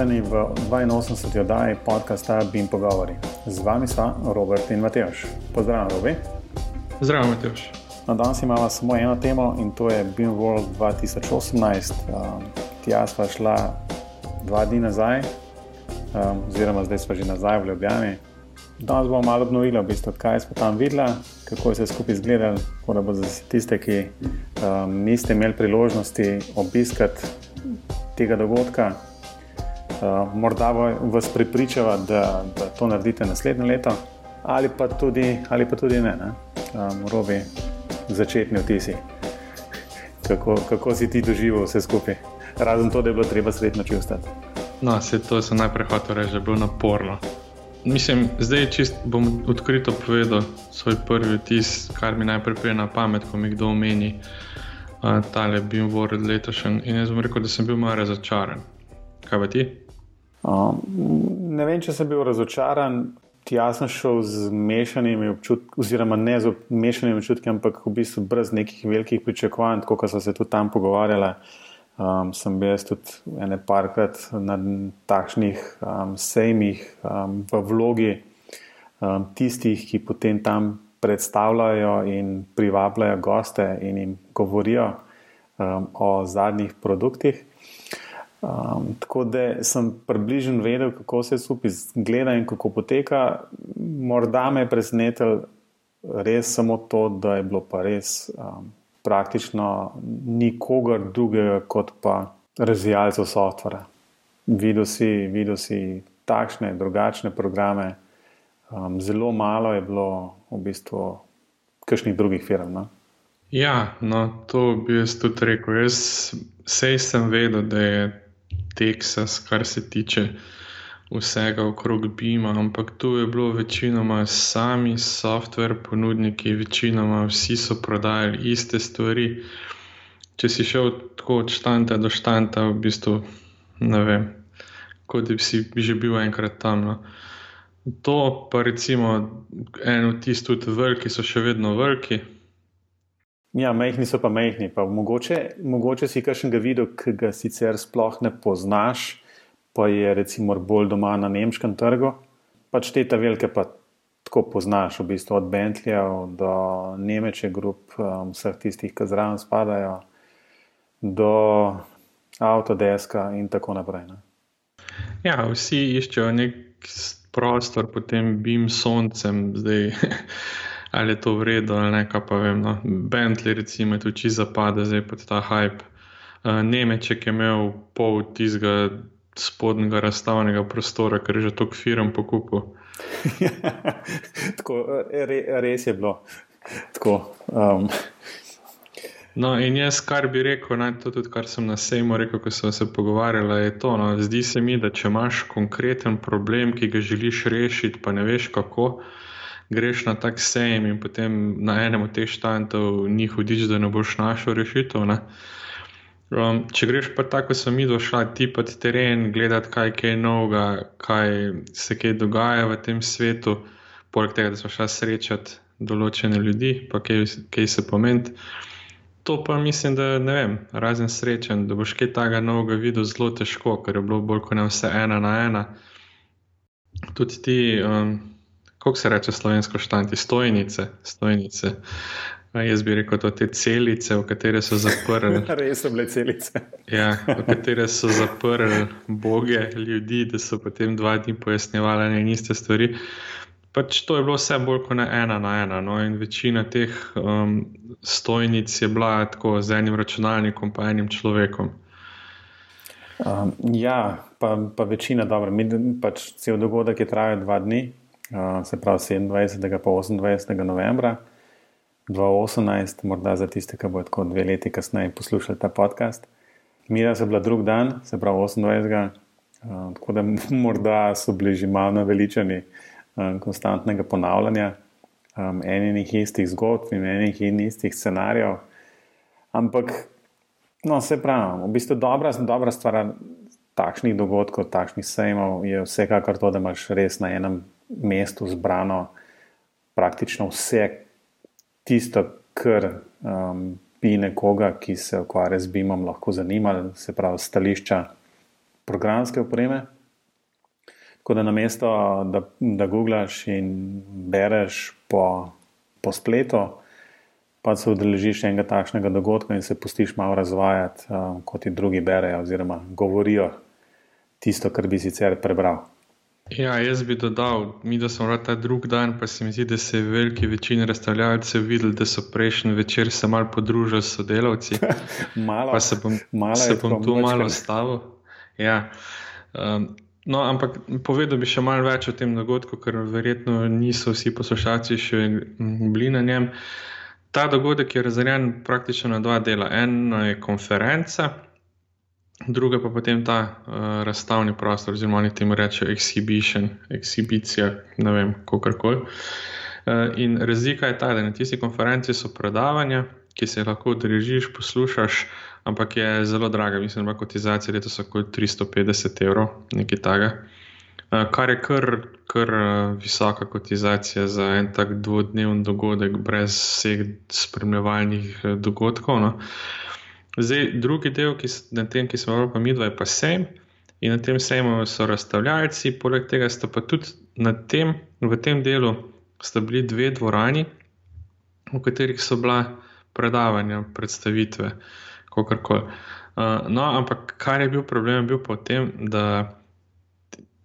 Pozdravljeni v 82. oddaji podcasta Bim Pogovori. Z vami sva Robert in Mateoš. Pozdravljen, Robi. Zdravo, Mateoš. Na danes imamo samo eno temo in to je Bim World 2018. Um, tja sva šla dva dni nazaj, um, oziroma zdaj sva že nazaj v Ljubljani. Danes bomo malo obnovili, v bistvu, kaj smo tam videli, kako se je skupaj izgledalo. Da bo za tiste, ki um, niste imeli priložnosti obiskati tega dogodka, morda vas pripričava, da, da to naredite naslednje leto, ali pa tudi, ali pa tudi ne. ne? Um, robi začetni vtisi, kako, kako si ti doživel vse skupaj, razen to, da je bilo treba sredno čustiti. No, se to sem najprej hotel reči, da je bilo naporno. Mislim, zdaj čist bom odkrito povedal svoj prvi vtis, kar mi najprej pride na pamet, ko mi kdo omeni uh, tale Bimword letošnji. In jaz bom rekel, da sem bil malo razočaran. Kaj pa ti? Um, ne vem, če sem bil razočaran. Jaz sem šel z mešanimi občutki, oziroma ne z mešanimi občutki, ampak v bistvu brez nekih velikih pričakovanj, kot so se tudi tam pogovarjali. Um, sem bil tudi ene parkrat na takšnih um, sejmih um, v vlogi um, tistih, ki potem tam predstavljajo in privabljajo goste in jim govorijo um, o zadnjih produktih. Um, tako da sem približno vedel, kako se skupaj gleda in kako poteka. Morda me je presenetilo res samo to, da je bilo pa res. Um, praktično nikogar drugega kot pa razvijalcev softvera. Videl si, videl si takšne, drugačne programe, um, zelo malo je bilo v bistvu kakšnih drugih firm. No? Ja, no, to bi jaz tudi rekel. Jaz sej sem vedel, da je Texas, kar se tiče vsega okrog Bima, ampak tu je bilo večinoma sami software ponudniki, večinoma vsi so prodajali iste stvari. Če si šel tako od štanta do štanta, v bistvu ne vem, kot da bi si že bil enkrat tam. No. To pa recimo eno tisto, tudi veliki so še vedno veliki. Ja, majhni so pa majhni. Pa mogoče, mogoče si kakšnega videl, ki ga sicer sploh ne poznaš pa je recimo bolj doma na nemškem trgu. Pač te ta velike pa tako poznaš, v bistvu od Bentleyja do Nemeče, grup um, vseh tistih, ki zraven spadajo, do Autodeska in tako naprej. Ne. Ja, vsi iščejo nek prostor pod tem bim soncem, zdaj ali je to vredno ali ne, pa vem. No. Bentley, recimo, je tu čisto zapada, zdaj pa ta hype. Uh, Nemeček je imel pol tistega spodnjega razstavnega prostora, ker je že toliko firm pokupil. Tako, re, res je bilo. Tako, um. No, in jaz, kar bi rekel, naj to tudi, kar sem na sejmu rekel, ko sem se pogovarjala, je to. No, zdi se mi, da če imaš konkreten problem, ki ga želiš rešiti, pa ne veš kako, greš na tak sejem in potem na enem od teh štantov ni hudič, da ne boš našel rešitev. Ne. Um, če greš pa tako, sem mi došla, ti pa ti teren, gledati, kaj je novega, kaj se kaj dogaja v tem svetu, poleg tega, da smo šla srečati določene ljudi, pa kaj, kaj se pomeni. To pa mislim, da ne vem, razen srečen, da boš kaj takega novega videl zelo težko, ker je bilo bolj kot ne vse ena na ena. Tudi ti, um, kako se reče slovensko štanti, stojnice. stojnice. Jaz bi rekel, da te celice, v katere so zaprli. Res so bile celice. ja, v katere so zaprli boge, ljudi, da so potem dva dni pojasnjevali ene in iste stvari. Pač to je bilo vse bolj kot ena na ena. No? In večina teh um, stojnic je bila tako z enim računalnikom, pa enim človekom. Um, ja, pa, pa večina, dobro, mi pač cel dogodek je trajal dva dni, se pravi 27. in 28. novembra. 2018, morda za tiste, ki bodo tako dve leti kasneje poslušali ta podcast. Mira se bila drug dan, se pravi 28. Uh, tako da morda so bili že malo naveličani um, konstantnega ponavljanja um, enih istih zgodb in enih in istih scenarijev. Ampak, no, se pravi, v bistvu dobra, dobra stvar takšnih dogodkov, takšnih sejmov je vsekakor to, da imaš res na enem mestu zbrano praktično vse, tisto, kar um, bi nekoga, ki se ukvarja z BIM-om, lahko zanimalo, se pravi, stališča programske opreme. Tako da na mesto, da, da googlaš in bereš po, po spletu, pa se udeležiš enega takšnega dogodka in se pustiš malo razvajati, uh, kot ti drugi berejo oziroma govorijo tisto, kar bi sicer prebral. Ja, jaz bi dodal, mi da smo ta drugi dan, pa se mi zdi, da se je veliki večini razstavljalcev videl, da so prejšnji večer se malo podružili s sodelavci. malo, pa se bom, malo se bom tu malo stavil. Ja. Um, no, ampak povedal bi še malo več o tem dogodku, ker verjetno niso vsi poslušalci še bili na njem. Ta dogodek je razdeljen praktično na dva dela. Eno je konferenca, druga pa potem ta uh, razstavni prostor, oziroma oni temu rečejo exhibition, exhibicija, ne vem, kako koli. Uh, in razlika je ta, da na tisti konferenci so predavanja, ki se jih lahko udeležiš, poslušaš, ampak je zelo draga. Mislim, da kotizacija letos je okoli 350 evrov, nekaj takega. Uh, kar je kar, kar uh, visoka kotizacija za en tak dvodnevni dogodek, brez vseh spremljevalnih uh, dogodkov. No. Zdaj, drugi del, ki, na tem, ki smo pa midva, je pa sejem. In na tem sejmu so razstavljalci, poleg tega sta pa tudi tem, v tem delu sta bili dve dvorani, v katerih so bila predavanja, predstavitve, kako koli. Uh, no, ampak kar je bil problem, je bil pa v tem, da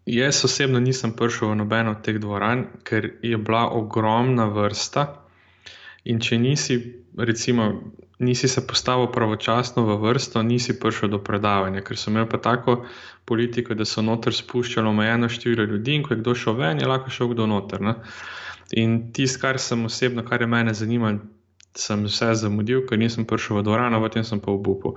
jaz osebno nisem prišel v nobeno od teh dvoran, ker je bila ogromna vrsta. In če nisi, recimo, nisi se postavil pravočasno v vrsto, nisi prišel do predavanja, ker so imeli pa tako politiko, da so noter spuščali omejeno število ljudi in ko je kdo šel ven, je lahko šel kdo noter. Ne? In tisto, kar sem osebno, kar je mene zanimalo, sem vse zamudil, ker nisem prišel v dvorano, potem sem pa obupal.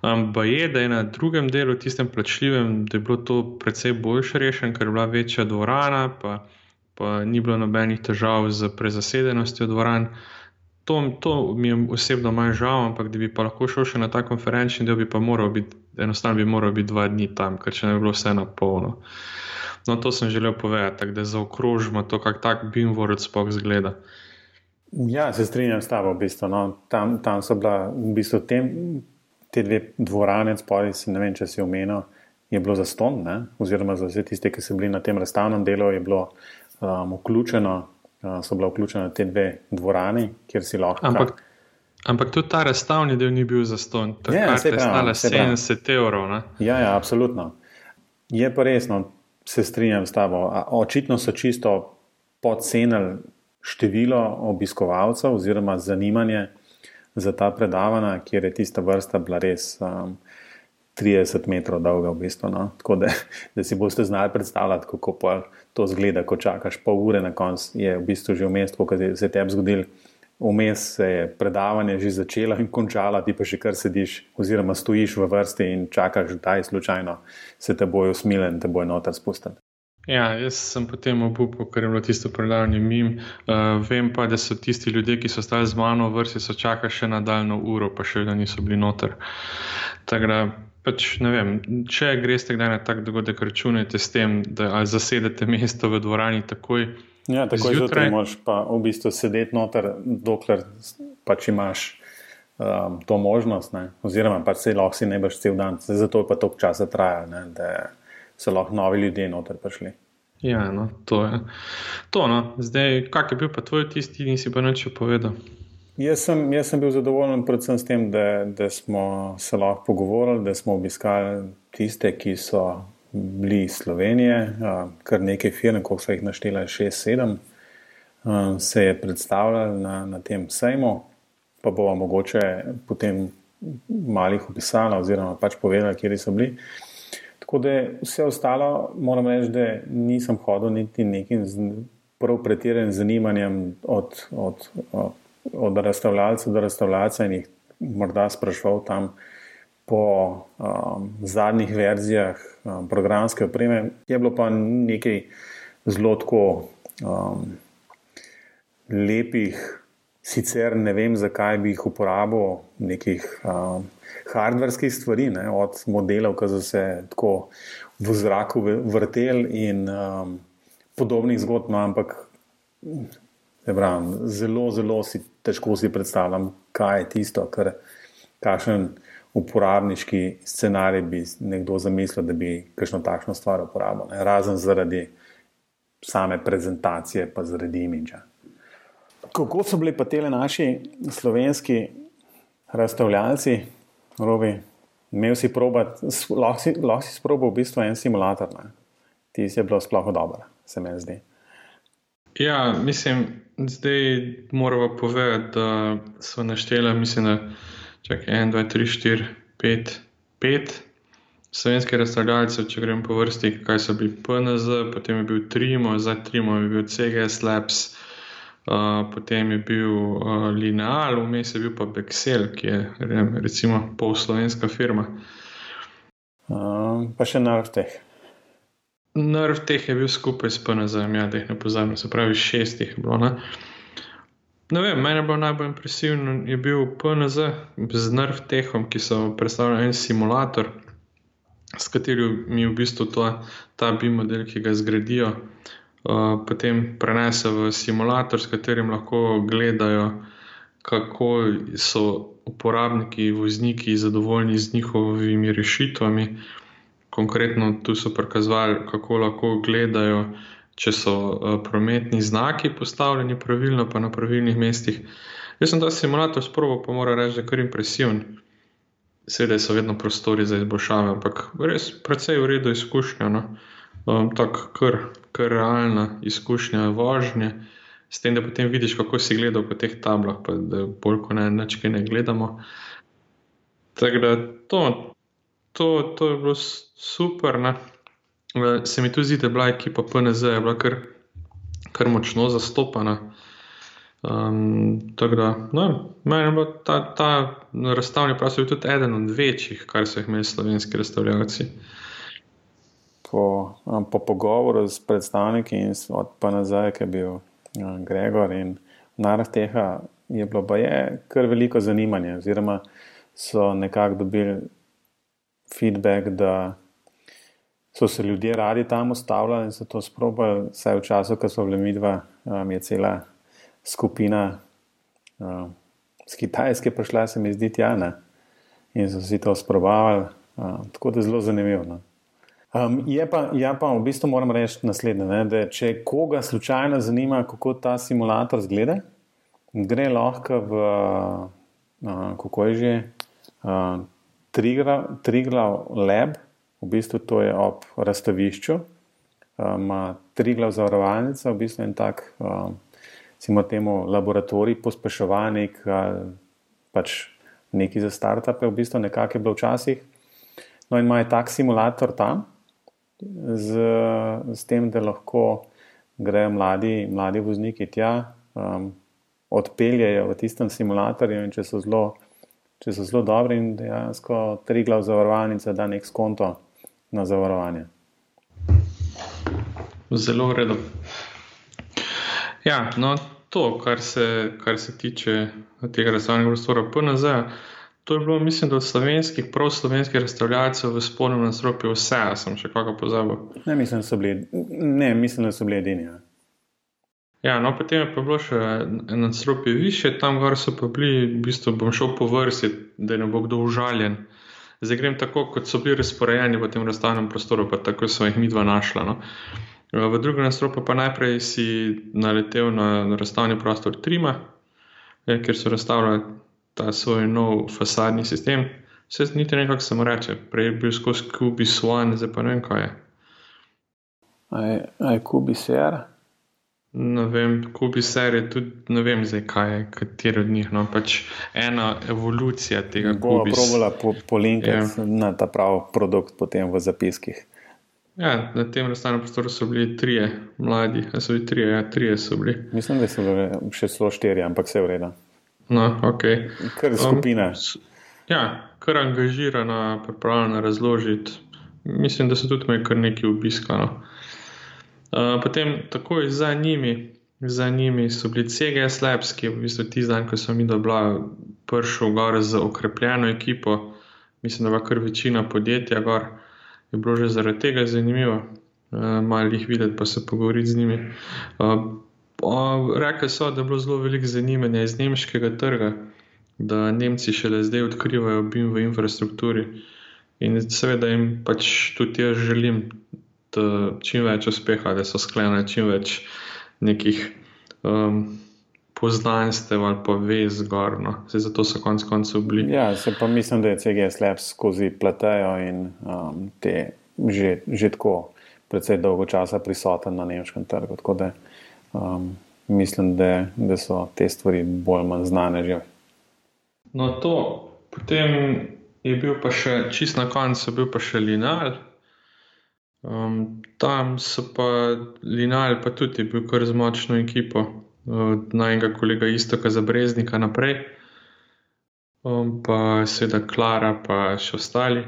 Um, ba je, da je na drugem delu, tistem plačljivem, da je bilo to precej boljše rešeno, ker je bila večja dvorana, pa, pa ni bilo nobenih težav z prezasedenostjo dvoran. To, to mi je osebno manj žal, ampak da bi pa lahko šel še na ta konferenčni del, bi pa moral biti, enostavno bi moral biti dva dni tam, ker če ne bi bilo vse na polno. No, to sem želel povedati, da zaokrožimo to, kako tak Bimvorod spok zgleda. Ja, se strinjam s tabo. V bistvu, no. tam, tam so bila v bistvu tem, te dve dvorane, spodaj si ne vem, če si omenil, je bilo za ston, ne? oziroma za vse tiste, ki so bili na tem razstavnem delu, je bilo um, vključeno, uh, so bile vključene te dve dvorani, kjer si lahko. Ampak, ampak tudi ta razstavni del ni bil za ston, tako da saj je stala saj pravim. 70 evrov. Ne? Ja, ja, absolutno. Je pa resno, se strinjam s tabo. Očitno so čisto podcenili število obiskovalcev oziroma zanimanje za ta predavanja, kjer je tista vrsta bila res um, 30 metrov dolga. V bistvu, no? Tako da, da si boste znali predstavljati, kako pol to zgleda, ko čakaš pol ure na koncu, je v bistvu že vmes, kot se je tebi zgodil. Vmes se je predavanje že začelo in končalo, ti pa še kar sediš, oziroma stojiš v vrsti in čakaš, da je slučajno se te bojo usmilili in te bojo noter spustili. Ja, jaz sem potem obupal, ker je bilo tisto predavanje mim. Uh, vem pa, da so tisti ljudje, ki so stali z mano v vrsti, so čakali še nadaljno uro, pa še vedno niso bili noter. Tako da, pač ne vem, če greste kdaj na tak dogodek, računajte s tem, da zasedete mesto v dvorani takoj. Ja, tako Zjutraj- zjutraj moraš pa v bistvu sedeti noter, dokler pač imaš um, to možnost, ne? oziroma pač se lahko si ne boš cel dan, Saj zato je pa toliko časa trajalo, ne? da so lahko novi ljudje noter prišli. Ja, no, to je. To, no. Zdaj, kak je bil pa tvoj tisti, nisi pa nič povedal. Jaz sem, jaz sem bil zadovoljen predvsem s tem, da, da smo se lahko pogovorili, da smo obiskali tiste, ki so bili iz Slovenije, kar nekaj firm, koliko so jih naštela, 6-7, se je predstavljalo na, na tem sejmu, pa bomo mogoče potem malih opisali oziroma pač povedali, kje so bili. Tako da vse ostalo, moram reči, da nisem hodil niti nekim prav pretiranim zanimanjem od, od, od, od razstavljalca do razstavljalca in jih morda sprašval tam po um, zadnjih verzijah um, programske opreme. Je bilo pa nekaj zelo tako um, lepih, sicer ne vem, zakaj bi jih uporabil, nekih um, hardverskih stvari, ne, od modelov, ki so se tako v zraku vrteli in um, podobnih zgodb, no, ampak pravim, zelo, zelo si težko si predstavljam, kaj je tisto, kar, kakšen uporabniški scenarij bi nekdo zamislil, da bi kakšno takšno stvar uporabil, ne? razen zaradi same prezentacije, pa zaradi imidža. Kako so bili pa te naši slovenski razstavljalci, rovi, imel si probat, lahko si, lahko si sprobal v bistvu en simulator, ne? ti si je bilo sploh dobro, se mi zdi. Ja, mislim, zdaj moramo povedati, da so naštela, mislim, da čakaj, 1, 2, 3, 4, 5, 5 slovenskih razstavljalcev, če grem po vrsti, kaj so bili PNZ, potem je bil Trimo, za Trimo je bil CGS Labs, uh, potem je bil uh, Lineal, vmes je bil pa Bexel, ki je recimo pol slovenska firma. Um, pa še Nervteh. Nervteh je bil skupaj s PNZ, ja, da jih ne pozabim, se pravi šestih bilo. Ne? Ne vem, meni je bilo najbolj impresivno, je bil PNZ z Nervtehom, ki so predstavljali en simulator s katerim mi v bistvu to, ta BIM model, ki ga zgradijo, uh, potem prenese v simulator, s katerim lahko gledajo, kako so uporabniki, vozniki zadovoljni z njihovimi rešitvami. Konkretno tu so prikazovali, kako lahko gledajo, če so uh, prometni znaki postavljeni pravilno, pa na pravilnih mestih. Jaz sem ta simulator sproval, pa moram reči, da je kar impresiven. Seveda so vedno prostori za izboljšave, ampak res precej v redu izkušnja. No? Um, Tako kar, kar realna izkušnja vožnje, s tem, da potem vidiš, kako si gledal po teh tablah, pa da bolj kot ne, nečke ne gledamo. Tako da to, to, to je bilo super. Ne? Se mi tudi zdi, da je bila ekipa PNZ, je bila kar, kar močno zastopana. Um, tako da, no, meni je ta, ta razstavni prostor tudi eden od večjih, kar so jih imeli slovenski razstavljalci. Po, um, po pogovoru s predstavniki in od nazaj, ki je bil um, Gregor in narav tega, je bilo pa je kar veliko zanimanja, oziroma so nekako dobili feedback, da so se ljudje radi tam ustavljali in so to sprobali, vsaj v času, ko so bili midva, um, je cela skupina uh, z Kitajske prišla, se mi zdi, Jana. In so si to sprobavali, uh, tako da je zelo zanimivo. No. Um, je pa, ja, pa v bistvu moram reči naslednje: ne, da če koga slučajno zanima, kako ta simulator zgleda, gre lahko v, uh, kako je že, uh, Triglav Lab, v bistvu to je ob razstavišču, ima um, Triglav zavarovalnica, v bistvu en tak. Um, recimo temu laboratorij pospeševalnik pač neki za startupe, v bistvu nekako je bilo včasih. No, in imajo tak simulator tam, z, z tem, da lahko grejo mladi, mladi vozniki tja, um, odpeljejo v tistem simulatorju, in če so zelo, če so zelo dobri, in dejansko tri glav zavarovalnice da nek skonto na zavarovanje. Zelo redo. Ja, no, to, kar se, kar se tiče tega razstavnega prostora PNZ. To je bilo, mislim, od slovenskih, prav slovenskih razstavljalcev v spolnem nasropju vse, sem še kako pozabil. Ne, mislim, da so bili, ne, mislim, da so bili edini. Ja. Ja, no, potem je pa bilo še eno stropje više, tam gor so pa bili, v bistvu bom šel po vrsti, da ne bo kdo užaljen. Zdaj grem tako, kot so bili razporejeni v tem razstavnem prostoru, pa tako so jih mi dva našla. No. V drugem nastropu pa najprej si naletel na, razstavni prostor Trima, eh, kjer so razstavljali ta svoj nov fasadni sistem. Vse z niti nekako samo reče, prej je bil skozi Kubi Swan, zdaj pa ne vem kaj je. Aj Kubi Ser? Ne vem, Kubi Ser je tudi, ne vem zdaj kaj je, kateri od njih, no pač ena evolucija tega. Bo probala po, polinkati ja. na ta prav produkt potem v zapiskih. Ja, na tem razstavnem prostoru so bili trije mladi, ali so bili trije, ja, trije so bili. Mislim, da so bili še zelo štiri, ampak vse je v redu. No, ok. Kar skupina. Um, ja, kar angažirana, pripravljena razložiti. Mislim, da so tudi imeli kar nekaj obiskano. Uh, potem, takoj za njimi, za njimi so bili CGS Labs, ki je v bistvu tisti dan, ko sem videl, je prišel gor z okrepljeno ekipo. Mislim, da je kar večina podjetja gor je bilo že zaradi tega zanimivo, uh, malo jih videti, pa se pogovoriti z njimi. Uh, Rekli so, da je bilo zelo veliko zanimanja iz nemškega trga, da Nemci šele zdaj odkrivajo BIM v infrastrukturi. In seveda jim pač tudi jaz želim čim več uspeha, da so sklenili čim več nekih um, poznanstev ali pa vez zgorno. Zato so konec koncev bili. Ja, se pa mislim, da je CGS Labs skozi platejo in um, te že, že tako predvsej dolgo časa prisoten na nemškem trgu. Tako da um, mislim, da, da so te stvari bolj manj znane že. No, to potem je bil pa še čist na koncu, bil pa še linear. Um, tam so pa linear, pa tudi bil kar z močno ekipo, od najnega kolega Istoka za Breznika naprej, um, pa seveda Klara, pa še ostali.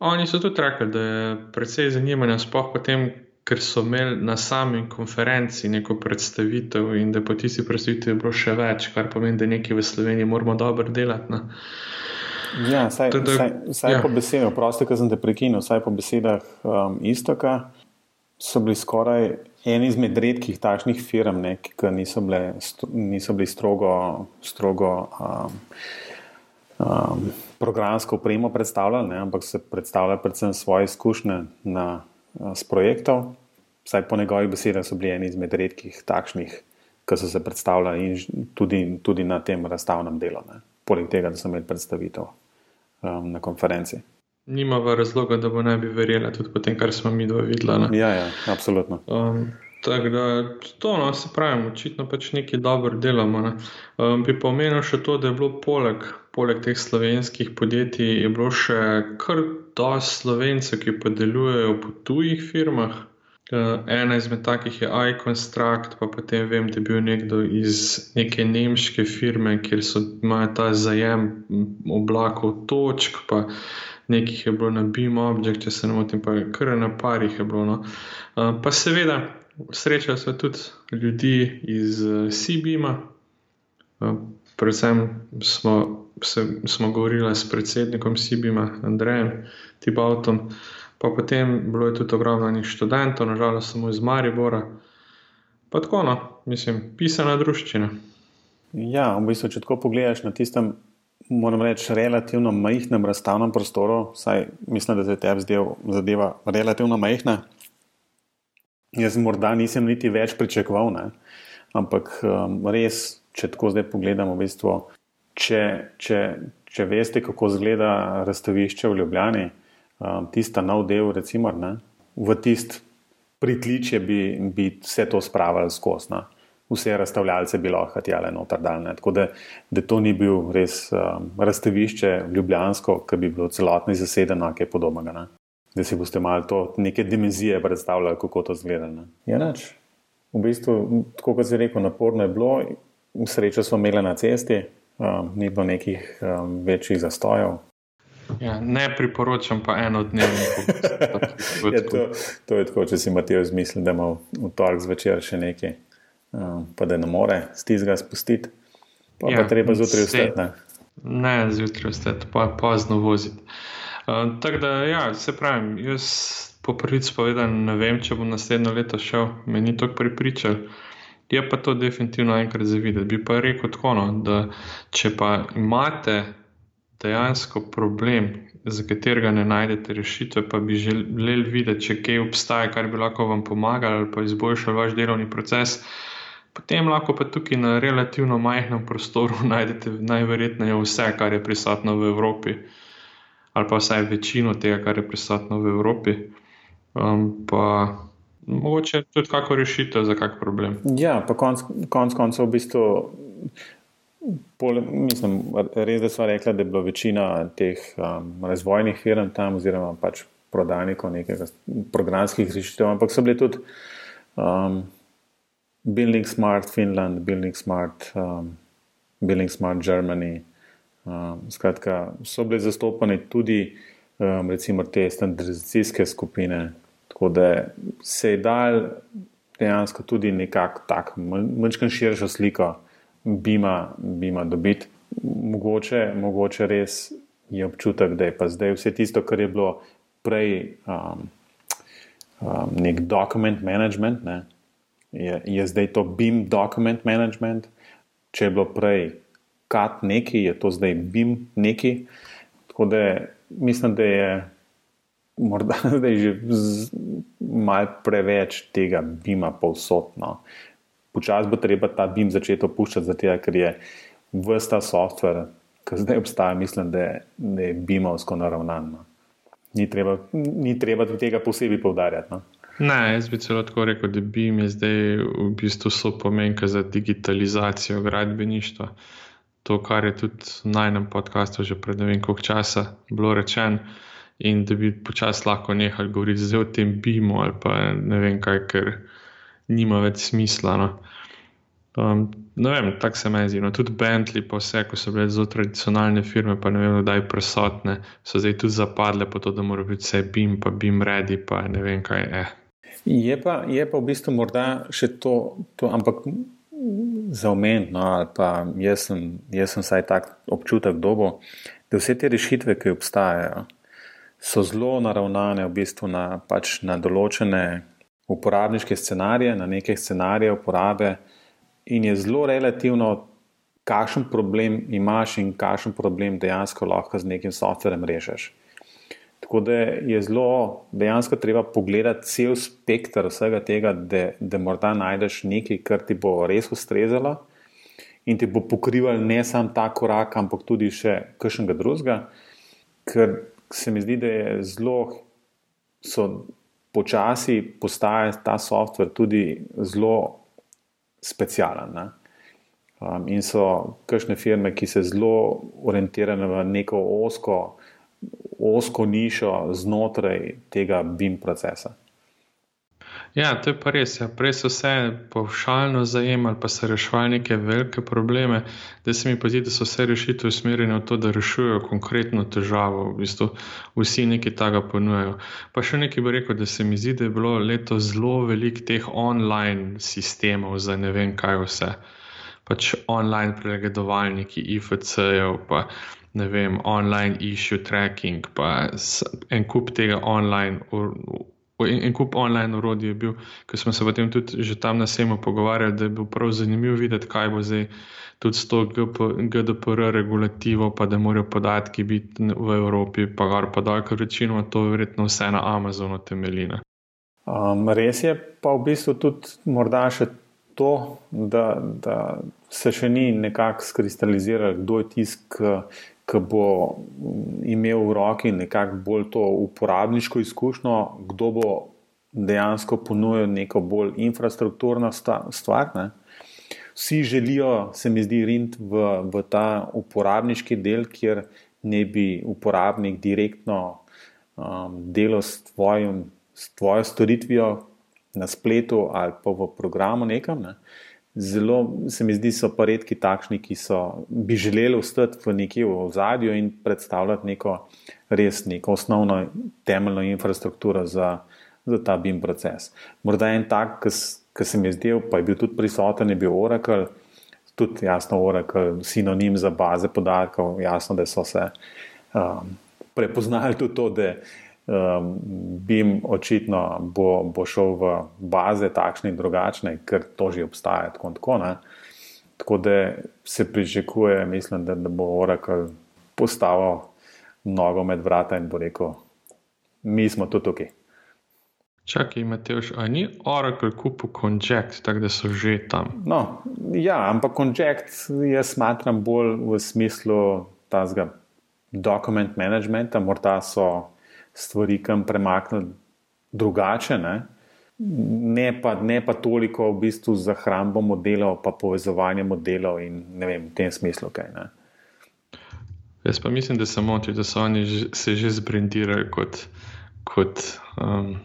Oni so tudi rekli, da je precej zanimanja, sploh potem, ker so imeli na sami konferenci neko predstavitev in da po tisti predstavitvi je bilo še več, kar pomeni, da nekaj v Sloveniji moramo dobro delati. Na. Ja, saj, Tada, saj, saj ja. po besedah, prosti, ki sem te prekinil, saj po besedah um, Istoka so bili skoraj eni izmed redkih takšnih firm, ne, ki niso, bile, niso bili strogo, strogo um, um, programsko upremo predstavljali, ne, ampak se predstavljali predvsem svoje izkušnje na s projektov. Vsaj po njegovih besedah so bili eni izmed redkih takšnih, ki so se predstavljali tudi, tudi na tem razstavnem delu, ne. poleg tega, da so imeli predstavitev um, na konferenci. Nima pa razloga, da bo ne bi verjela tudi po tem, kar smo mi dva videli. Ja, ja, absolutno. Um, tako da to, no, se pravi, očitno pač nekaj dobro delamo. Ne. Um, bi pa omenil še to, da je bilo poleg poleg teh slovenskih podjetij je bilo še kar dosti slovencev, ki pa delujejo po tujih firmah. Uh, ena izmed takih je iConstruct, pa potem vem, da je bil nekdo iz neke nemške firme, kjer so imeli ta zajem oblakov točk, pa nekih je bilo na BIM objekt, če se ne motim, pa kar na parih je bilo. No. Uh, pa seveda, srečali smo tudi ljudi iz uh, CBIM-a, uh, predvsem smo se, smo govorili s predsednikom Sibima, Andrejem Tibautom, pa potem bilo je tudi ogromno njih študentov, nažalost samo iz Maribora. Pa tako, no, mislim, pisana družščina. Ja, v bistvu, če tako pogledaš na tistem, moram reči, relativno majhnem razstavnem prostoru, saj mislim, da se te zadeva relativno majhna. Jaz morda nisem niti več pričakoval, ne? ampak um, res, če tako zdaj pogledamo, v bistvu, če, če, če veste, kako izgleda razstavišče v Ljubljani, um, tista nov del, recimo, ne, v tist pritličje bi, bi vse to spravili skozi. Ne. Vse razstavljalce bi lahko hatjale noter daljne. Tako da, da to ni bil res um, razstavišče ljubljansko, ki bi bilo celotno zasedeno, kaj podobnega. Ne. Da si boste malo to neke dimenzije predstavljali, kako to zgleda. Je noč. V bistvu, tako kot si rekel, naporno je bilo, srečo smo imeli na cesti, um, ni bilo nekih um, večjih zastojev. Ja, ne priporočam pa eno dnevno. ja, to, to je tako, če si Matej zmisli, da ima v torek zvečer še nekaj, um, pa da ne more stizga spustiti. Pa, ja, pa treba zjutraj vstati. Ne, ne zjutraj vstati, pa pozno voziti. Um, tako da, ja, se pravim, jaz po prvič povedan, ne vem, če bom naslednjo leto šel, me ni to pripričal. Je pa to definitivno enkrat za videti. Bi pa rekel tako, no, da če pa imate dejansko problem, za katerega ne najdete rešitve, pa bi želeli videti, če kaj obstaja, kar bi lahko vam pomagalo ali pa izboljšalo vaš delovni proces, potem lahko pa tukaj na relativno majhnem prostoru najdete najverjetneje vse, kar je prisotno v Evropi, ali pa vsaj večino tega, kar je prisotno v Evropi. Um, pa mogoče tudi kako rešitev za kak problem. Ja, pa konc, konc koncev v bistvu. Pol, mislim, res da smo rekli, da je bila večina teh um, razvojnih firm tam, oziroma pač prodajnikov nekega programskih rešitev, ampak so bili tudi um, Building Smart Finland, Building Smart, um, Building Smart Germany. Um, skratka, so bile zastopane tudi um, recimo te standardizacijske skupine, Tako da se je dal dejansko tudi nekako tako, manjkrat širšo sliko bima, bima dobiti. Mogoče, mogoče res je občutek, da je pa zdaj vse tisto, kar je bilo prej um, um, nek dokument management, ne, je, je zdaj to BIM dokument management. Če je bilo prej kat neki, je to zdaj BIM neki. Tako da mislim, da je morda zdaj že malo preveč tega BIM-a povsodno. Počasi bo treba ta BIM začeti opuščati, zato ker je vsta softver, ki zdaj obstaja, mislim, da je, je BIM-ovsko naravnan. No. Ni treba, ni treba tega posebej povdarjati. No. Ne, jaz bi celo tako rekel, da BIM je zdaj v bistvu so pomenka za digitalizacijo gradbeništva. To, kar je tudi na enem podkastu že pred ne vem koliko časa bilo rečeno, in da bi počasi lahko nehali govoriti o tem BIM-u ali pa ne vem kaj, ker nima več smisla. No. Um, ne vem, tako se meni zdi. No, tudi Bentley, pa vse, ko so bile zelo tradicionalne firme, pa ne vem, kdaj prisotne, so zdaj tudi zapadle po to, da mora biti vse BIM, pa BIM ready, pa ne vem kaj. Eh. Je, pa, je pa v bistvu morda še to, to ampak za omen, no, ali pa jaz sem, jaz sem saj tak občutek dobo, da vse te rešitve, ki obstajajo, so zelo naravnane v bistvu na, pač na določene uporabniške scenarije, na neke scenarije uporabe in je zelo relativno, kakšen problem imaš in kakšen problem dejansko lahko z nekim softverjem rešiš. Tako da je zelo dejansko treba pogledati cel spektr vsega tega, da, da morda najdeš nekaj, kar ti bo res ustrezalo in ti bo pokrival ne samo ta korak, ampak tudi še kakšnega drugega, ker se mi zdi, da je zelo. Počasi postaje ta softver tudi zelo specialen. Um, in so kakšne firme, ki se zelo orientirajo v neko osko, osko nišo znotraj tega BIM procesa. Ja, to je pa res. Ja. Prej so vse povšalno zajemali, pa so reševali neke velike probleme, da se mi pa zdi, da so vse rešitve usmerjene v to, da rešujejo konkretno težavo. V bistvu vsi nekaj tega ponujajo. Pa še nekaj bi rekel, da se mi zdi, da je bilo leto zelo velik teh online sistemov za ne vem kaj vse. Pač online pregledovalniki, IFC-jev, pa ne vem, online issue tracking, pa en kup tega online en, en kup online urodij je bil, ki smo se potem tudi že tam na sejmu pogovarjali, da je bil prav zanimivo videti, kaj bo zdaj tudi s to GDPR regulativo, pa da morajo podatki biti v Evropi, pa gar pa dal, ker večino to verjetno vse na Amazonu temeljina. Um, res je pa v bistvu tudi morda še to, da, da se še ni nekako skristaliziralo, kdo je tisk, ki bo imel v roki nekako bolj to uporabniško izkušnjo, kdo bo dejansko ponudil neko bolj infrastrukturno stvar. Ne. Vsi želijo, se mi zdi, rint v, v ta uporabniški del, kjer ne bi uporabnik direktno um, delal s, tvojim, s tvojo storitvijo na spletu ali pa v programu nekam. Ne. Zelo se mi zdi, so pa redki takšni, ki so, bi želeli ostati v neki ozadju in predstavljati neko res neko osnovno temeljno infrastrukturo za, za ta BIM proces. Morda en tak, ki se mi je zdel, pa je bil tudi prisoten, je bil Oracle, tudi jasno Oracle, sinonim za baze podatkov, jasno, da so se um, prepoznali tudi to, da um, BIM očitno bo, bo šel v baze takšne in drugačne, ker to že obstaja. Tako, tako, tako da se pričakuje, mislim, da, da bo Oracle postavil nogo med vrata in bo rekel, mi smo tu tukaj. Čakaj, Mateoš, a ni Oracle kupil Conject, tako da so že tam? No, ja, ampak Conject jaz smatram bolj v smislu tazga dokument managementa, morda so stvari kam premakniti drugače. Ne? Ne, pa, ne pa toliko v bistvu za hrambo modelov, pa povezovanje modelov in ne vem, v tem smislu kaj. Ne? Jaz pa mislim, da se moti, da so oni že, se že zbrendirali kot. kot um,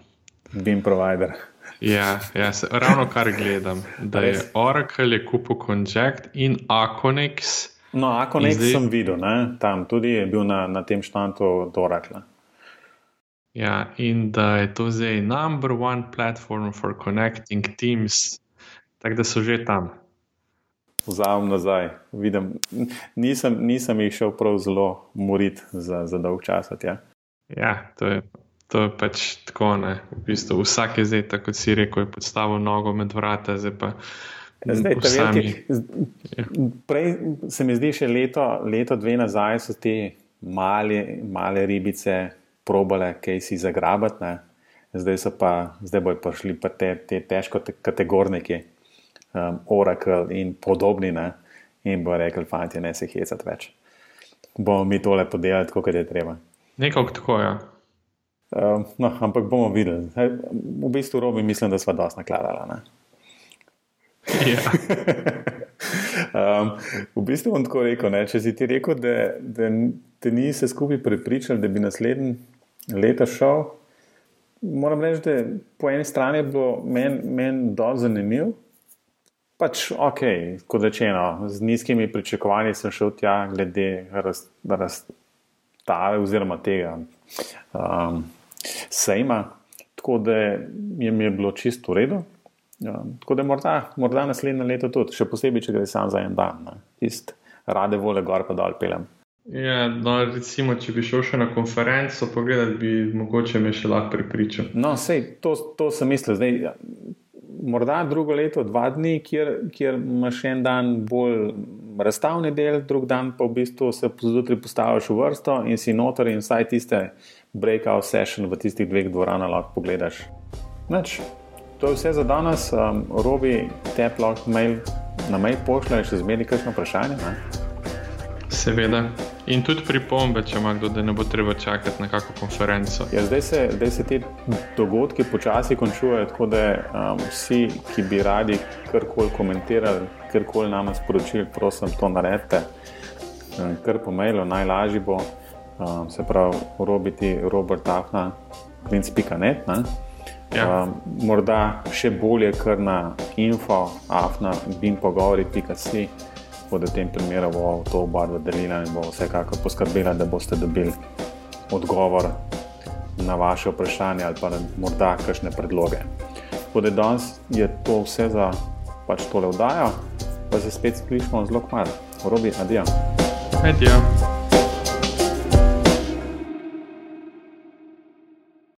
BIM provider. Ja, ja se, ravno kar gledam. Da je Oracle je kupil Conject in Aconex. No, Aconex zdaj... sem videl, ne? tam tudi je bil na, na tem štantu od Oracle. Ja, in da je to zdaj number one platform for connecting teams, tako da so že tam. Vzamem nazaj, vidim, nisem, nisem jih šel prav zelo morit za, za dolg čas. Ja, ja to, je, to je pač tako. V bistvu, vsak je zdaj, tako kot si rekel, je podstavil nogo med vrata, zdaj pa Zdaj, veliki, ja. prej se mi zdi, še leto, leto dve nazaj so te male, male ribice probale, kaj si zagrabati, ne? zdaj so pa, zdaj bojo prišli pa te, te težko te kategorniki, um, Oracle in podobni, ne? in bo rekel, fanti, ne se hecati več. Bomo mi tole podelali, kot je treba. Nekako tako, ja. Um, no, ampak bomo videli. V bistvu, robi, mislim, da smo dosti nakladali. Ja. um, v bistvu bom tako rekel, ne, če si ti rekel, da, da te nisi skupaj prepričal, da bi naslednji leto šel. Moram reči, da po eni strani je bilo meni men dosti zanimivo. Pač ok, kot rečeno, z nizkimi pričakovanji sem šel tja, glede razstave oziroma tega um, sejma. Tako da je mi je bilo čisto v redu. Ja, tako da morda, morda naslednje leto tudi, še posebej, če gre samo za en dan, tiste rade vole gor pa dol pelem. Ja, no, recimo, če bi šel še na konferenco, pogledati bi mogoče me še lahko pripričal. No, sej, to, to sem mislil. Zdaj, ja, morda drugo leto, dva dni, kjer, kjer imaš en dan bolj razstavni del, drug dan pa v bistvu se zjutraj postaviš v vrsto in si noter in vsaj tiste breakout session v tistih dveh dvoranah lahko pogledaš. Nač. To je vse za danes. Um, Robi, te lahko mail, na mail pošlješ, če zmeri kakšno vprašanje. Ne? Seveda. In tudi pripombe, če ima kdo, da ne bo treba čakati na kakšno konferenco. Ja, zdaj, se, zdaj se te dogodki počasi končujejo, tako da um, vsi, ki bi radi karkoli komentirali, karkoli nam sporočili, prosim, to naredite. Um, kar po mailu, najlažje bo, um, se pravi, robiti Robert Afna, klinc.net. Ja. Um, morda še bolje, kar na info, afna, bin pogovori.si, bo v tem primeru bo to obarva delila in bo vsekakor poskrbela, da boste dobili odgovor na vaše vprašanje ali pa morda kakšne predloge. Tako da danes je to vse za pač tole vdajo, pa se spet slišimo zelo kmalo. Robi, adijo. Adijo.